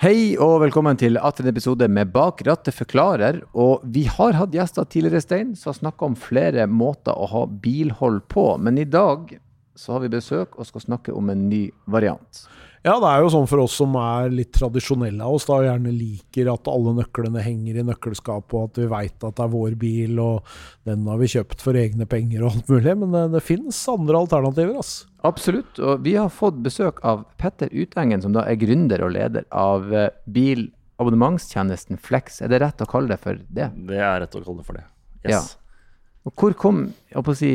Hei og velkommen til 18. episode med Bak rattet forklarer. Og vi har hatt gjester tidligere, Stein, som har snakka om flere måter å ha bilhold på. Men i dag så har vi besøk og skal snakke om en ny variant. Ja, det er jo sånn for oss som er litt tradisjonelle av oss, da og gjerne liker at alle nøklene henger i nøkkelskapet, og at vi veit at det er vår bil, og den har vi kjøpt for egne penger og alt mulig. Men det, det finnes andre alternativer, ass. Absolutt. Og vi har fått besøk av Petter Utengen, som da er gründer og leder av eh, bilabonnementstjenesten Flex. Er det rett å kalle det for det? Det er rett å kalle det for det. Yes. Ja. Hvor kom si,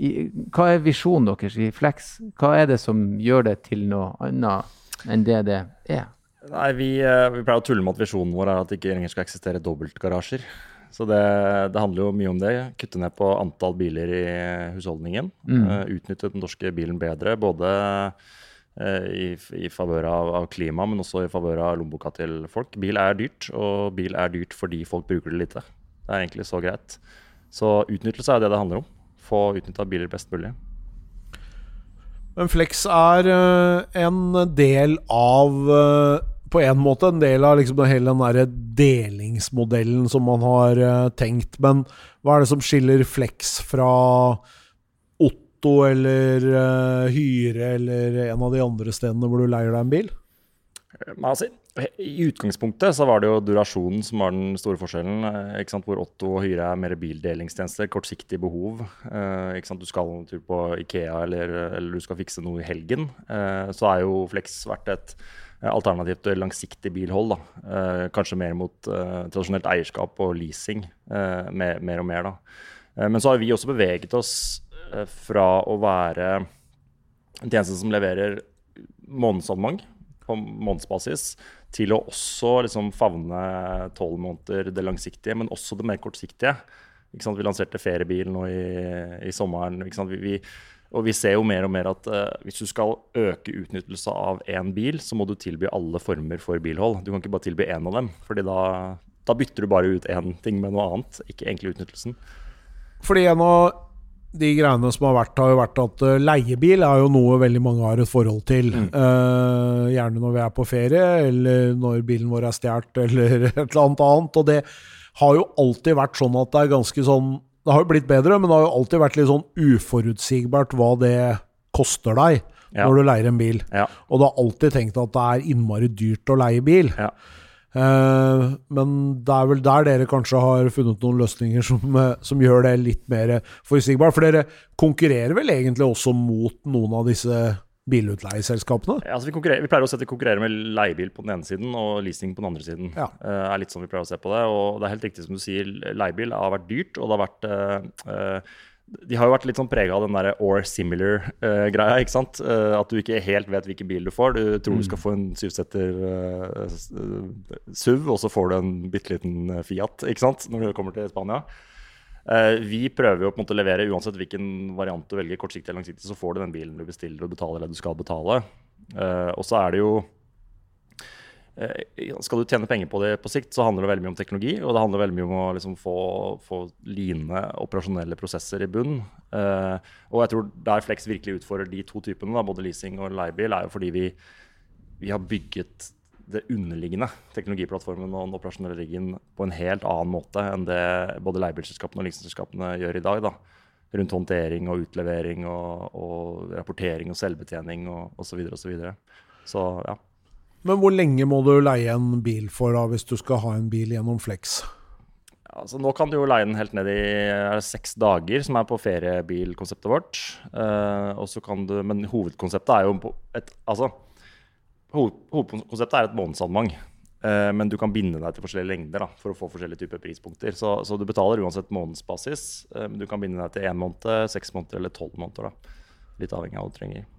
i, Hva er visjonen deres i Flex? Hva er det som gjør det til noe annet enn det det er? Nei, vi, eh, vi pleier å tulle med at visjonen vår er at det ikke lenger skal eksistere dobbeltgarasjer. Så det, det, handler jo mye om det. Kutte ned på antall biler i husholdningen. Mm. Uh, utnytte den norske bilen bedre. Både uh, i, i favør av, av klima, men også i favør av lommeboka til folk. Bil er dyrt, og bil er dyrt fordi folk bruker det lite. Det er egentlig så greit. Så utnyttelse er det det handler om. Få utnytta biler best mulig. Men Flex er uh, en del av uh, På en måte en del av liksom hele den derre delingsmodellen som man har uh, tenkt. Men hva er det som skiller Flex fra Otto eller Hyre eller en av de andre stedene hvor du leier deg en bil? Altså, i utgangspunktet så var det jo durasjonen som var den store forskjellen. Eh, ikke sant? Hvor Otto og Hyre er mer bildelingstjenester, kortsiktig behov. Eh, ikke sant? Du skal en tur på Ikea eller, eller, du skal fikse noe i helgen. Eh, så er jo Flex vært et eh, alternativt til langsiktig bilhold. Da. Eh, kanskje mer mot eh, tradisjonelt eierskap og leasing. Mer, mer, og mer. Da. men så har vi også beveget oss fra å være en tjeneste som leverer månedsabonnement på månedsbasis til å også liksom favne tolv måneder det langsiktige, men også det mer kortsiktige. Vi lanserte feriebil nå i, i sommeren. Vi, vi, og vi ser jo mer og mer at uh, hvis du skal øke utnyttelse av én bil, så må du tilby alle former for bilhold. Du kan ikke bare tilby én av dem, fordi da, da bytter du bare ut én ting med noe annet, ikke egentlig utnyttelsen. Fordi en av de greiene som har vært, har jo vært at uh, leiebil er jo noe veldig mange har et forhold til. Mm. Uh, gjerne når vi er på ferie, eller når bilen vår er stjålet, eller et eller annet annet. Og det har jo alltid vært sånn at det er ganske sånn Det har jo blitt bedre, men det har jo alltid vært litt sånn uforutsigbart hva det koster deg ja. når du leier en bil. Ja. Og du har alltid tenkt at det er innmari dyrt å leie bil. Ja. Uh, men det er vel der dere kanskje har funnet noen løsninger som, uh, som gjør det litt mer forutsigbart. For dere konkurrerer vel egentlig også mot noen av disse bilutleieselskapene? Ja, altså vi, vi, pleier å sette konkurrerer med leiebil på den ene siden og leasing på den andre siden. Ja. Uh, er litt sånn vi pleier å se på det. Og det er helt riktig som du sier, leiebil har vært dyrt, og det har vært de har jo vært litt sånn prega av den der or similar-greia. Uh, ikke sant? Uh, at du ikke helt vet hvilken bil du får. Du tror mm. du skal få en syvsetter uh, SUV, og så får du en bitte liten Fiat ikke sant? når du kommer til Spania. vi prøver jo på en måte å levere uansett hvilken variant du velger, kortsiktig eller langsiktig, så får du den bilen du bestiller og betaler det du skal betale. og så er det jo Eh, skal du tjene penger på det på sikt, så handler det veldig mye om teknologi. Og det handler veldig mye om å liksom få, få line operasjonelle prosesser i bunn. Uh, og jeg tror der Flex virkelig utfordrer de to typene, da, både leasing og leiebil, er jo fordi vi, vi, har bygget det underliggende teknologiplattformen og den operasjonelle riggen på en helt annen måte enn det både leiebilselskapene og leasingselskapene gjør i dag. da rundt håndtering og utlevering og, og rapportering og selvbetjening og osv. Så, videre, og så, så ja. Men hvor lenge må du leie en bil for da, hvis du skal ha en bil gjennom Flex? Altså, nå kan du jo leie den helt ned i seks dager, som er på feriebilkonseptet vårt. Uh, du, men hovedkonseptet er jo et, altså, hoved, hovedkonseptet er et månedsabonnement. Uh, men du kan binde deg til forskjellige lengder da, for å få forskjellige typer prispunkter. Så, så du betaler uansett månedsbasis. Uh, men du kan binde deg til én måned, seks måneder eller tolv måneder. Da. Litt avhengig av hva du trenger.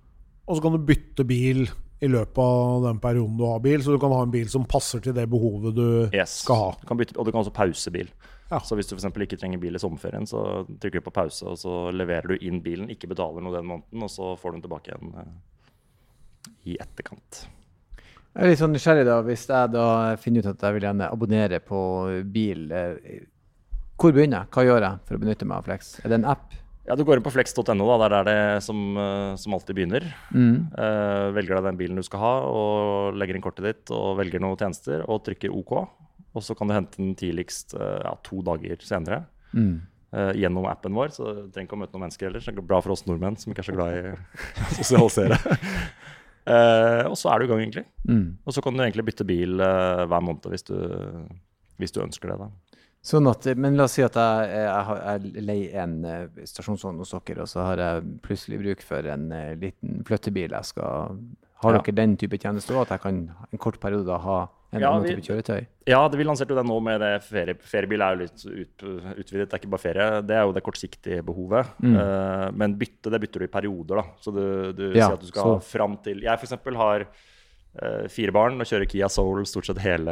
Og så kan du bytte bil i løpet av den perioden du har bil, så du kan ha en bil som passer til det behovet du yes. skal ha. Du kan bytte, og du kan også pause bil. Ja. Så hvis du f.eks. ikke trenger bil i sommerferien, så trykker du på pause, og så leverer du inn bilen, ikke betaler noe den måneden, og så får du den tilbake igjen eh, i etterkant. Jeg er litt sånn nysgjerrig, da. Hvis jeg da finner ut at jeg vil gjerne abonnere på bil, eh, hvor begynner jeg? Hva gjør jeg for å benytte meg av Flex? Er det en app? Ja, Du går inn på flex.no, da. Der er det som, eh, som alltid begynner. Mm. Eh, velger deg den bilen du skal ha, og legger inn kortet ditt og velger noen tjenester og trykker OK. Og så kan du hente den tidligst eh, ja, to dager senere Mm. eh, gjennom appen vår. Så du trenger ikke å møte noen mennesker heller. Så det er bra for oss nordmenn som ikke er så glad i å sosialisere. Eh, og så er du i gang, egentlig. Mm. Og så kan du egentlig bytte bil eh, hver måned hvis du, hvis du ønsker det. da. Sånn at, men la oss si at jeg, jeg, jeg leier en eh, stasjonsvogn hos dere, og så har jeg plutselig bruk for en eh, liten flyttebil. Jeg skal, har Ja. dere den type tjeneste òg, at jeg kan en kort periode da ha en Ja, annen vi- type kjøretøy? Ja, det, vi lanserte jo den nå med det ferie, feriebil er jo litt ut, utvidet. Det er ikke bare ferie. Det er jo det kortsiktige behovet. Mm. Uh, men bytte det bytter du i perioder. da. Så du, du Ja, sier at du skal så- fram til Jeg f.eks. har fire barn og kjører Kia Soul stort sett hele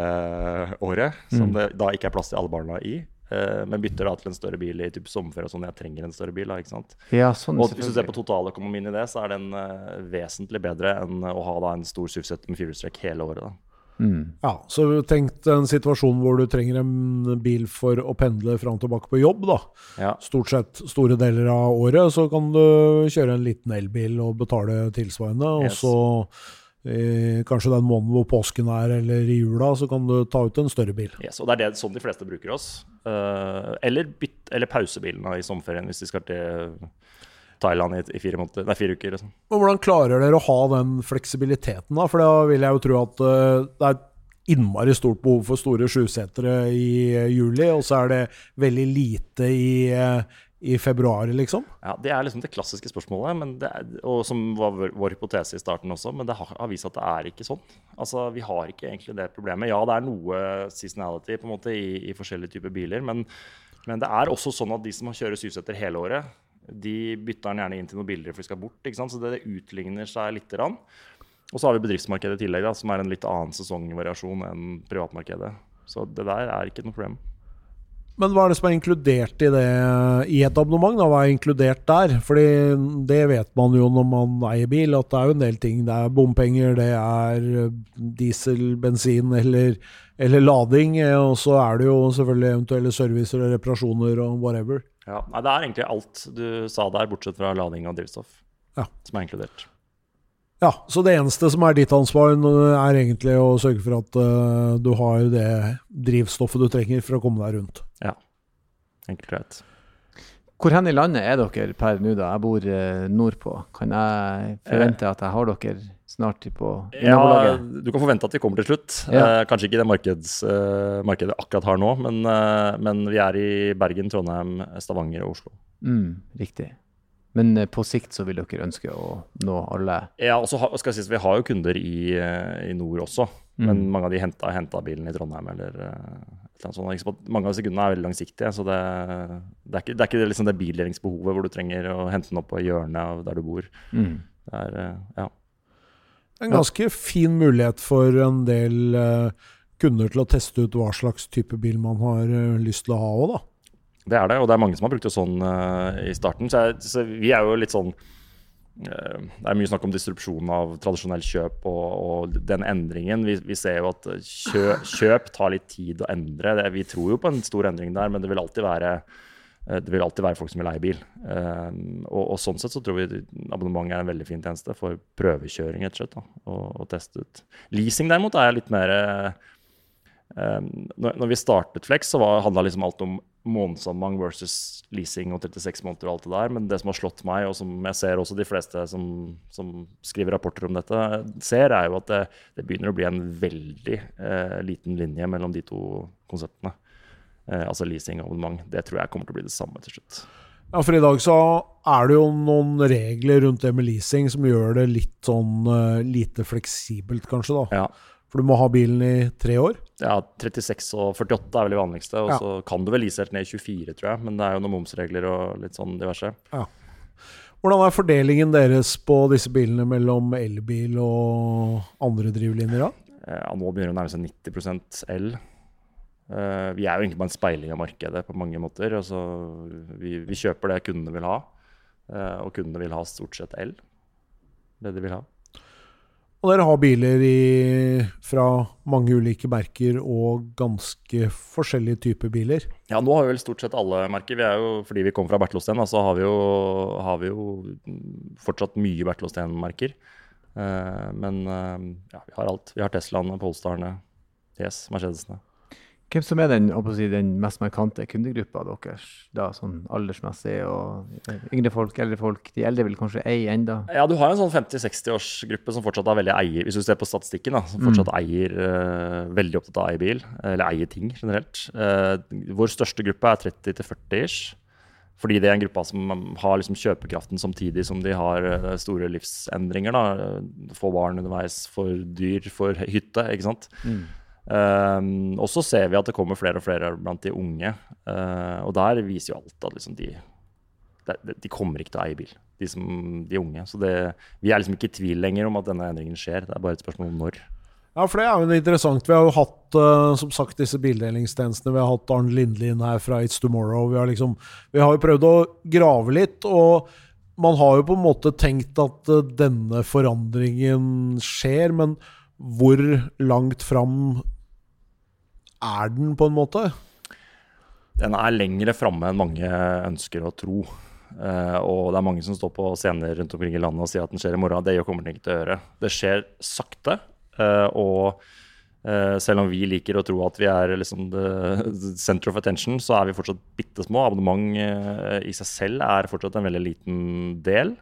året. Som Mm. det da ikke er plass til alle barna i. Eh, men bytter da til en større bil i typ sommerferie og sånn. Jeg trenger en større bil. da, ikke sant? Ja, sånn Og hvis du ser på totaløkonomien i det, så er den eh, vesentlig bedre enn å ha da en stor SUV-sett med firehjulstrekk hele året. da. Mm. Ja, så tenk en situasjon hvor du trenger en bil for å pendle fram og tilbake på jobb, da. Ja. Stort sett store deler av året, så kan du kjøre en liten elbil og betale tilsvarende. Yes. Og så eh, kanskje den måneden hvor påsken er, eller i jula, så kan du ta ut en større bil. Yes, og det er det, sånn de fleste bruker oss. Uh, eller, byt, eller pausebilene i sommerferien hvis de skal til Thailand i, i fire, måneder, nei, fire uker. sånn. Men hvordan klarer dere å ha den fleksibiliteten, da? For da vil jeg jo tro at uh, det er innmari stort behov for store sjusetere i juli, og så er det veldig lite i, eh, i februar, liksom. Ja, Det er liksom det klassiske spørsmålet, er, og som var vår, hypotese i starten også. Men det har, har vist at det er ikke sånn. Altså, Vi har ikke egentlig det problemet. Ja, det er noe seasonality på en måte i, i forskjellige typer biler, men, men det er også sånn at de som kjører syvseter hele året, de bytter den gjerne inn til noen billigere for de skal bort. ikke sant? Så det, det utligner seg lite grann. Og så har vi bedriftsmarkedet i tillegg, da, som er en litt annen sesongvariasjon enn privatmarkedet. Så det der er ikke noe problem. Men hva er det som er inkludert i det i et abonnement? da? Hva er inkludert der? Fordi det vet man jo når man eier bil, at det er jo en del ting. Det er bompenger, det er eh, diesel, bensin eller, eller lading. Og så er det jo selvfølgelig eventuelle servicer og reparasjoner og whatever. Ja, Det er egentlig alt du sa der, bortsett fra lading og drivstoff, Ja. som er inkludert. Ja, så det eneste som er ditt ansvar, er egentlig å sørge for at uh, du har det drivstoffet du trenger for å komme deg rundt. Ja. Enkelt og greit. Hvor hen i landet er dere per nå, da? Jeg bor uh, nordpå. Kan jeg forvente at jeg har dere snart på i Ja, du kan forvente at vi kommer til slutt. Ja. Uh, kanskje ikke det markeds, eh, markedet akkurat har nå, men, eh, men vi er i Bergen, Trondheim, Stavanger og Oslo. Mm, riktig. Men eh, på sikt så vil dere ønske å nå alle? Ja, og så skal jeg si, Vi har jo kunder i, eh, i nord også, men Mm. mange av de henta, henta bilen i Trondheim. eller eh, et eller annet sånt. Mange av disse kundene er veldig langsiktige, så det, det er ikke det, er ikke liksom det bildelingsbehovet hvor du trenger å hente den opp på hjørnet av der du bor. Mm. Det er, ja. En ganske fin mulighet for en del kunder til å teste ut hva slags type bil man har lyst til å ha òg, da. Det er det, og det er mange som har brukt det sånn uh, i starten. Så, jeg, så vi er jo litt sånn uh, Det er mye snakk om distrupsjon av tradisjonell kjøp og, og den endringen. Vi, vi ser jo at kjø, kjøp tar litt tid å endre. Det, vi tror jo på en stor endring der, men det vil alltid være det vil alltid være folk som vil leie bil. Og, og sånn sett så tror vi abonnement er en veldig fin tjeneste for prøvekjøring, rett og. Da, og, teste ut. Leasing derimot er litt mer når, når vi startet Flex, så handla liksom alt om månedsabonnement versus leasing og 36 måneder og alt det der. Men det som har slått meg, og som jeg ser også de fleste som, som skriver rapporter om dette, ser, er jo at det, det begynner å bli en veldig eh, liten linje mellom de to konseptene. Eh, altså leasing og abonnement. Det tror jeg kommer til å bli det samme til slutt. Ja, for i dag så er det jo noen regler rundt det med leasing som gjør det litt sånn uh, lite fleksibelt, kanskje, da. Ja. For du må ha bilen i tre år. Ja, 36 og 48 er vel det vanligste. Og Ja. så kan du vel lease helt ned i 24, tror jeg. Men det er jo noen momsregler og litt sånn diverse. Hvordan er fordelingen deres på disse bilene mellom elbil og andre drivlinjer? da? Eh, Ja, nå begynner det å nærme seg 90 el. Uh, vi er jo egentlig bare en speiling av markedet på mange måter. Altså, vi, vi kjøper det kundene vil ha, uh, og kundene vil ha stort sett el. Det de vil ha. Og dere har biler i, fra mange ulike merker og ganske forskjellige typer biler. Ja, nå har vi vel stort sett alle merker. Vi er jo, fordi vi kommer fra Bertelåsten, så har vi jo, har vi jo fortsatt mye Bertelåsten-merker. Uh, men uh, ja, vi har alt. Vi har Teslaene, Polestarene, yes, Mercedesene. Hvem som er den, si, den mest markante kundegruppa deres, da, sånn aldersmessig? og Yngre folk, eldre folk? De eldre vil kanskje eie enda? Ja, du har en sånn 50-60-årsgruppe som fortsatt er veldig eier, hvis du ser på statistikken, da, som fortsatt mm. eier uh, veldig opptatt av å eie bil, eller eier ting generelt. Uh, vår største gruppe er 30-40-ish. Fordi det er en gruppe som har liksom kjøpekraften samtidig som de har store livsendringer. da, Få barn underveis, for dyr, for hytte. ikke sant? Mm. Um, og så ser vi at det kommer flere og flere blant de unge. Uh, og der viser jo alt at liksom de, de, de, kommer ikke til å eie bil, de, som, de unge. Så det, vi er liksom ikke i tvil lenger om at denne endringen skjer. Det er bare et spørsmål om når. Ja, for det er jo interessant. Vi har jo hatt uh, som sagt disse bildelingstjenestene. Vi har hatt Arne Lindli inn her fra It's Tomorrow. Vi har, liksom, vi har jo prøvd å grave litt. og man har jo på en måte tenkt at uh, denne forandringen skjer, men hvor langt fram er den, på en måte? Den er lengre framme enn mange ønsker å tro. Uh, og det er mange som står på scener rundt omkring i landet og sier at den skjer i morgen. Det kommer den ikke til å gjøre. Det skjer sakte. Uh, og uh, selv om vi liker å tro at vi er liksom the center of attention, så er vi fortsatt bitte små. Abonnement i seg selv er fortsatt en veldig liten del.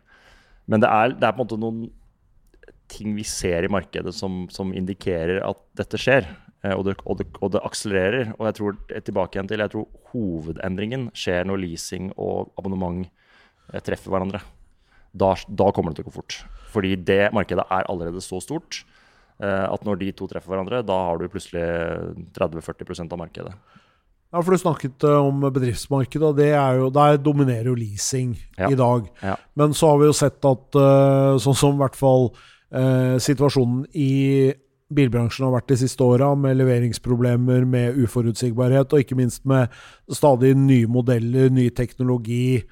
Men det er, det er på en måte noen ting vi ser i markedet som, som indikerer at dette skjer. Eh, og det, og, det, og det, akselererer. Og jeg tror tilbake igjen til, jeg tror hovedendringen skjer når leasing og abonnement eh, treffer hverandre. Da, da, kommer det til å gå fort. Fordi det markedet er allerede så stort eh, at når de to treffer hverandre, da har du plutselig 30-40% av markedet. Ja, for Du snakket om bedriftsmarkedet, og det er jo, der dominerer jo leasing ja. i dag. Ja. Men så har vi jo sett at sånn som i hvert fall eh, situasjonen i bilbransjen har vært de siste åra, med leveringsproblemer, med uforutsigbarhet, og ikke minst med stadig nye modeller, ny teknologi,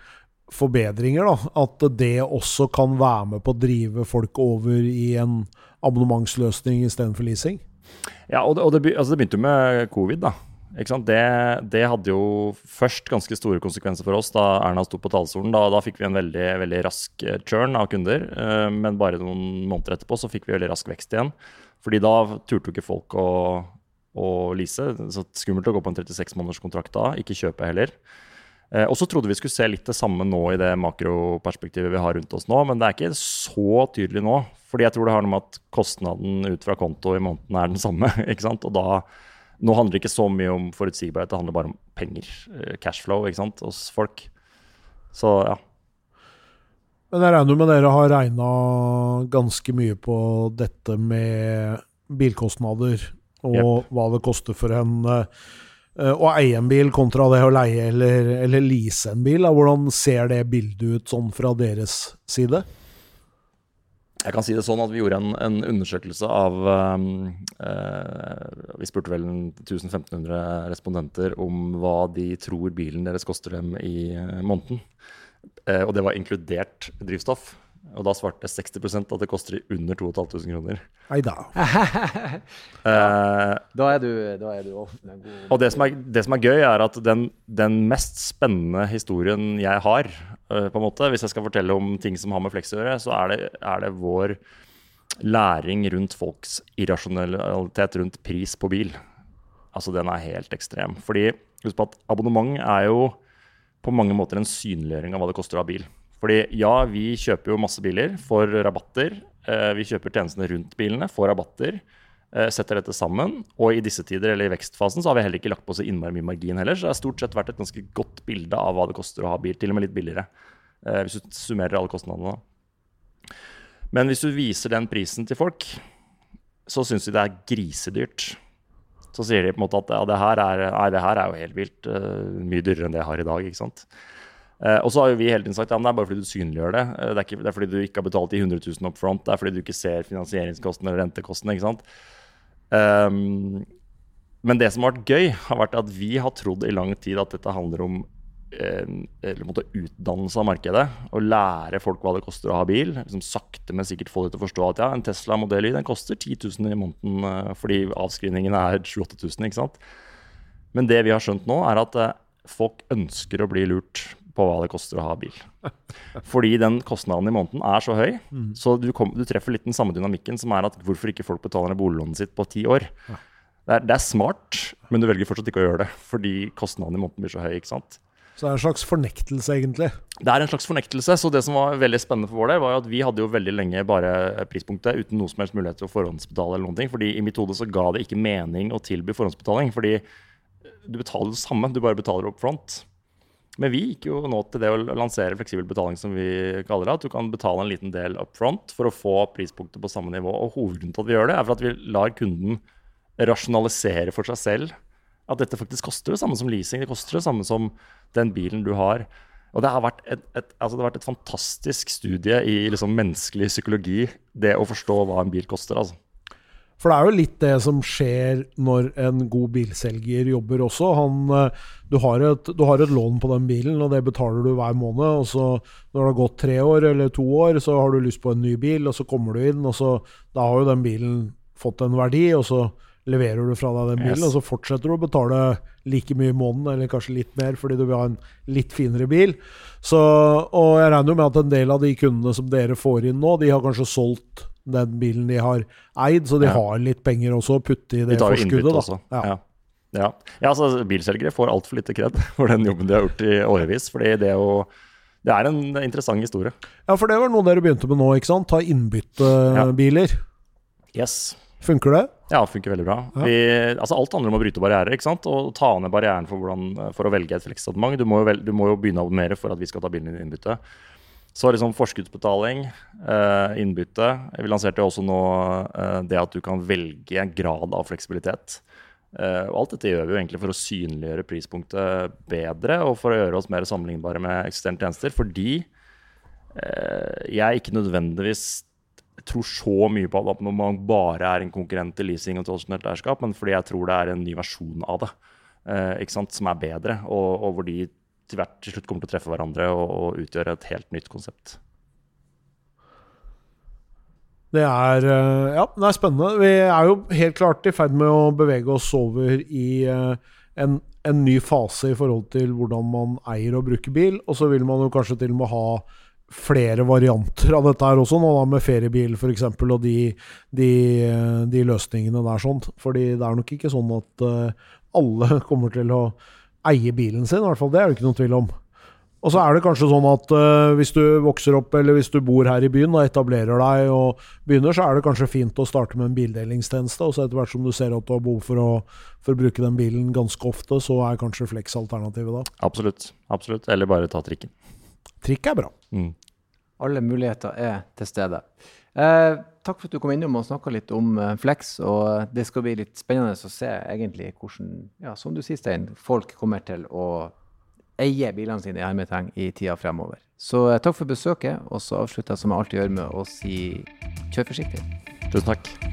forbedringer, da, at det også kan være med på å drive folk over i en abonnementsløsning istedenfor leasing? Ja, og det, og det, altså det begynte jo med covid. da. Det, det, hadde jo først ganske store konsekvenser for oss da Erna sto på talerstolen. Da, da, fikk vi en veldig, veldig rask eh, churn av kunder. Eh, men bare noen måneder etterpå så fikk vi veldig rask vekst igjen. Fordi da turte jo ikke folk å, å lease. Så skummelt å gå på en 36 måneders kontrakt da, ikke kjøpe heller. Eh, og så trodde vi skulle se litt det samme nå i det makroperspektivet vi har rundt oss nå, men det er ikke så tydelig nå. Fordi jeg tror det har noe med at kostnaden ut fra konto i måneden er den samme. ikke sant? Og da, nå handler det ikke så mye om forutsigbarhet, det handler bare om penger. Eh, cashflow ikke sant, hos folk. Så ja. Men jeg regner med dere har regna ganske mye på dette med bilkostnader, og yep. hva det koster for en uh, å eie en bil kontra det å leie eller, eller lease en bil. Hvordan ser det bildet ut sånn fra deres side? Jeg kan si det sånn at Vi gjorde en, en undersøkelse av um, uh, Vi spurte vel 1500 respondenter om hva de tror bilen deres koster dem i uh, måneden. Eh, og det var inkludert drivstoff. Og da svarte 60% at det koster under 2500 kroner. Hei da. uh, da er du, da er du Og det som, er, det som, er, gøy, er at den, den mest spennende historien jeg har, uh, på en måte, hvis jeg skal fortelle om ting som har med Flex å gjøre, så er det, er det vår læring rundt folks irrasjonalitet rundt pris på bil. Altså, den er helt ekstrem. Fordi husk på at abonnement er jo på mange måter en synliggjøring av hva det koster å ha bil. Fordi ja, vi kjøper jo masse biler for rabatter. Eh, vi kjøper tjenestene rundt bilene for rabatter. Eh, setter dette sammen. Og i disse tider, eller i vekstfasen, så har vi heller ikke lagt på så innmari mye margin heller. Så det har stort sett vært et ganske godt bilde av hva det koster å ha bil. Til og med litt billigere. Eh, hvis du summerer alle kostnadene. Men hvis du viser den prisen til folk, så syns de det er grisedyrt så sier de på en måte at ja, det her er, nei, det her er jo helt vilt uh, mye dyrere enn det jeg har i dag. ikke sant? Uh, og så har jo vi hele tiden sagt ja, men det er bare fordi du synliggjør det. Uh, det, er ikke, det, er fordi du ikke har betalt de 100 000 up front. Det er fordi du ikke ser finansieringskosten eller rentekosten. ikke sant? Um, men det som har vært gøy, har vært at vi har trodd i lang tid at dette handler om eller måtte utdanne seg av markedet og lære folk hva det koster å ha bil. Liksom sakte, men sikkert få dem til å forstå at ja, en Tesla Modell Y den koster 10 000 i måneden uh, fordi avskrivningen er 7000-8000. ikke sant? Men det vi har skjønt nå, er at uh, folk ønsker å bli lurt på hva det koster å ha bil. Fordi den kostnaden i måneden er så høy, mm. så du, kom, du, treffer litt den samme dynamikken som er at hvorfor ikke folk betaler ned boliglånet sitt på ti år. Det, er, det, er, smart, men du velger fortsatt ikke å gjøre det fordi kostnaden i måneden blir så høy. ikke sant? Så det er en slags fornektelse, egentlig? Det er en slags fornektelse. Så det som var veldig spennende for vår del, var at vi hadde jo veldig lenge bare prispunktet uten noe som helst mulighet til å forhåndsbetale eller noen ting. Fordi i mitt hode så ga det ikke mening å tilby forhåndsbetaling. Fordi du betaler det samme, du bare betaler up front. Men vi gikk jo nå til det å lansere fleksibel betaling, som vi kaller det. At du kan betale en liten del up front for å få prispunktet på samme nivå. Og hovedgrunnen til at vi gjør det, er for at vi lar kunden rasjonalisere for seg selv at dette faktisk koster det samme som leasing. Det koster det samme som den bilen du har. Og det har vært et, et, altså det har vært et fantastisk studie i liksom menneskelig psykologi, det å forstå hva en bil koster. altså. For det er jo litt det som skjer når en god bilselger jobber også. Han, eh, du, har et, du, har et, lån på den bilen, og det betaler du hver måned. Og så når det har gått tre år eller to år, så har du lyst på en ny bil, og så kommer du inn, og så Da har jo den bilen fått en verdi, og så leverer du fra deg den bilen, yes. og så fortsetter du å betale like mye i måneden, eller kanskje litt mer, fordi du vil ha en litt finere bil. Så, og jeg regner jo med at en del av de kundene som dere får inn nå, de har kanskje solgt den bilen de har eid, så de ja. har litt penger også å putte i det forskuddet. Også. Ja. Ja. ja. ja altså, bilselgere får altfor lite kred for den jobben de har gjort i årevis. fordi det, jo, det er en interessant historie. Ja, for det var noe dere begynte med nå, ikke sant? Ta innbyttebiler. Yes. Funker det? Ja, det funker veldig bra. Vi, altså alt handler om å bryte barrierer ikke sant? og ta ned barrieren for, hvordan, for å velge et fleksabonnement. Du, du, må jo begynne å abonnere for at vi skal ta bilen din i innbytte. Så liksom forskuddsbetaling, eh, innbytte. Vi lanserte også nå eh, det at du kan velge en grad av fleksibilitet. Eh, og alt dette gjør vi jo egentlig for å synliggjøre prispunktet bedre og for å gjøre oss mer sammenlignbare med eksisterende tjenester. Fordi jeg ikke nødvendigvis tror så mye på at man bare er en konkurrent til leasing og tradisjonelt eierskap, men fordi jeg tror det er en ny versjon av det som er bedre, og, og hvor de til hvert til slutt kommer til å treffe hverandre og, og utgjøre et helt nytt konsept. Det er, eh, ja, det er spennende. Vi er jo helt klart i ferd med å bevege oss over i eh, en, en, ny fase i forhold til hvordan man eier og bruker bil. Og så vil man jo kanskje til og med ha flere varianter av dette her også, nå da med feriebil f.eks. og de, de, de, løsningene der. sånt. Fordi det er nok ikke sånn at uh, alle kommer til å eie bilen sin, i hvert fall. Det er det ikke noen tvil om. Og så er det kanskje sånn at uh, hvis du vokser opp, eller hvis du bor her i byen og etablerer deg og begynner, så er det kanskje fint å starte med en bildelingstjeneste. Og så etter hvert som du ser at du har behov for å, for å bruke den bilen ganske ofte, så er kanskje Flex alternativet da. Absolutt. Absolutt. Eller bare ta trikken. Trikk er bra. Mm. Alle muligheter er til stede. Eh, takk for at du kom innom og snakka litt om uh, Flex. og Det skal bli litt spennende å se egentlig hvordan ja, som du sier, Stein, folk kommer til å eie bilene sine i hermetegn i tida fremover. Så eh, takk for besøket, og så avslutter jeg som jeg alltid gjør med å si kjør forsiktig. Tusen takk.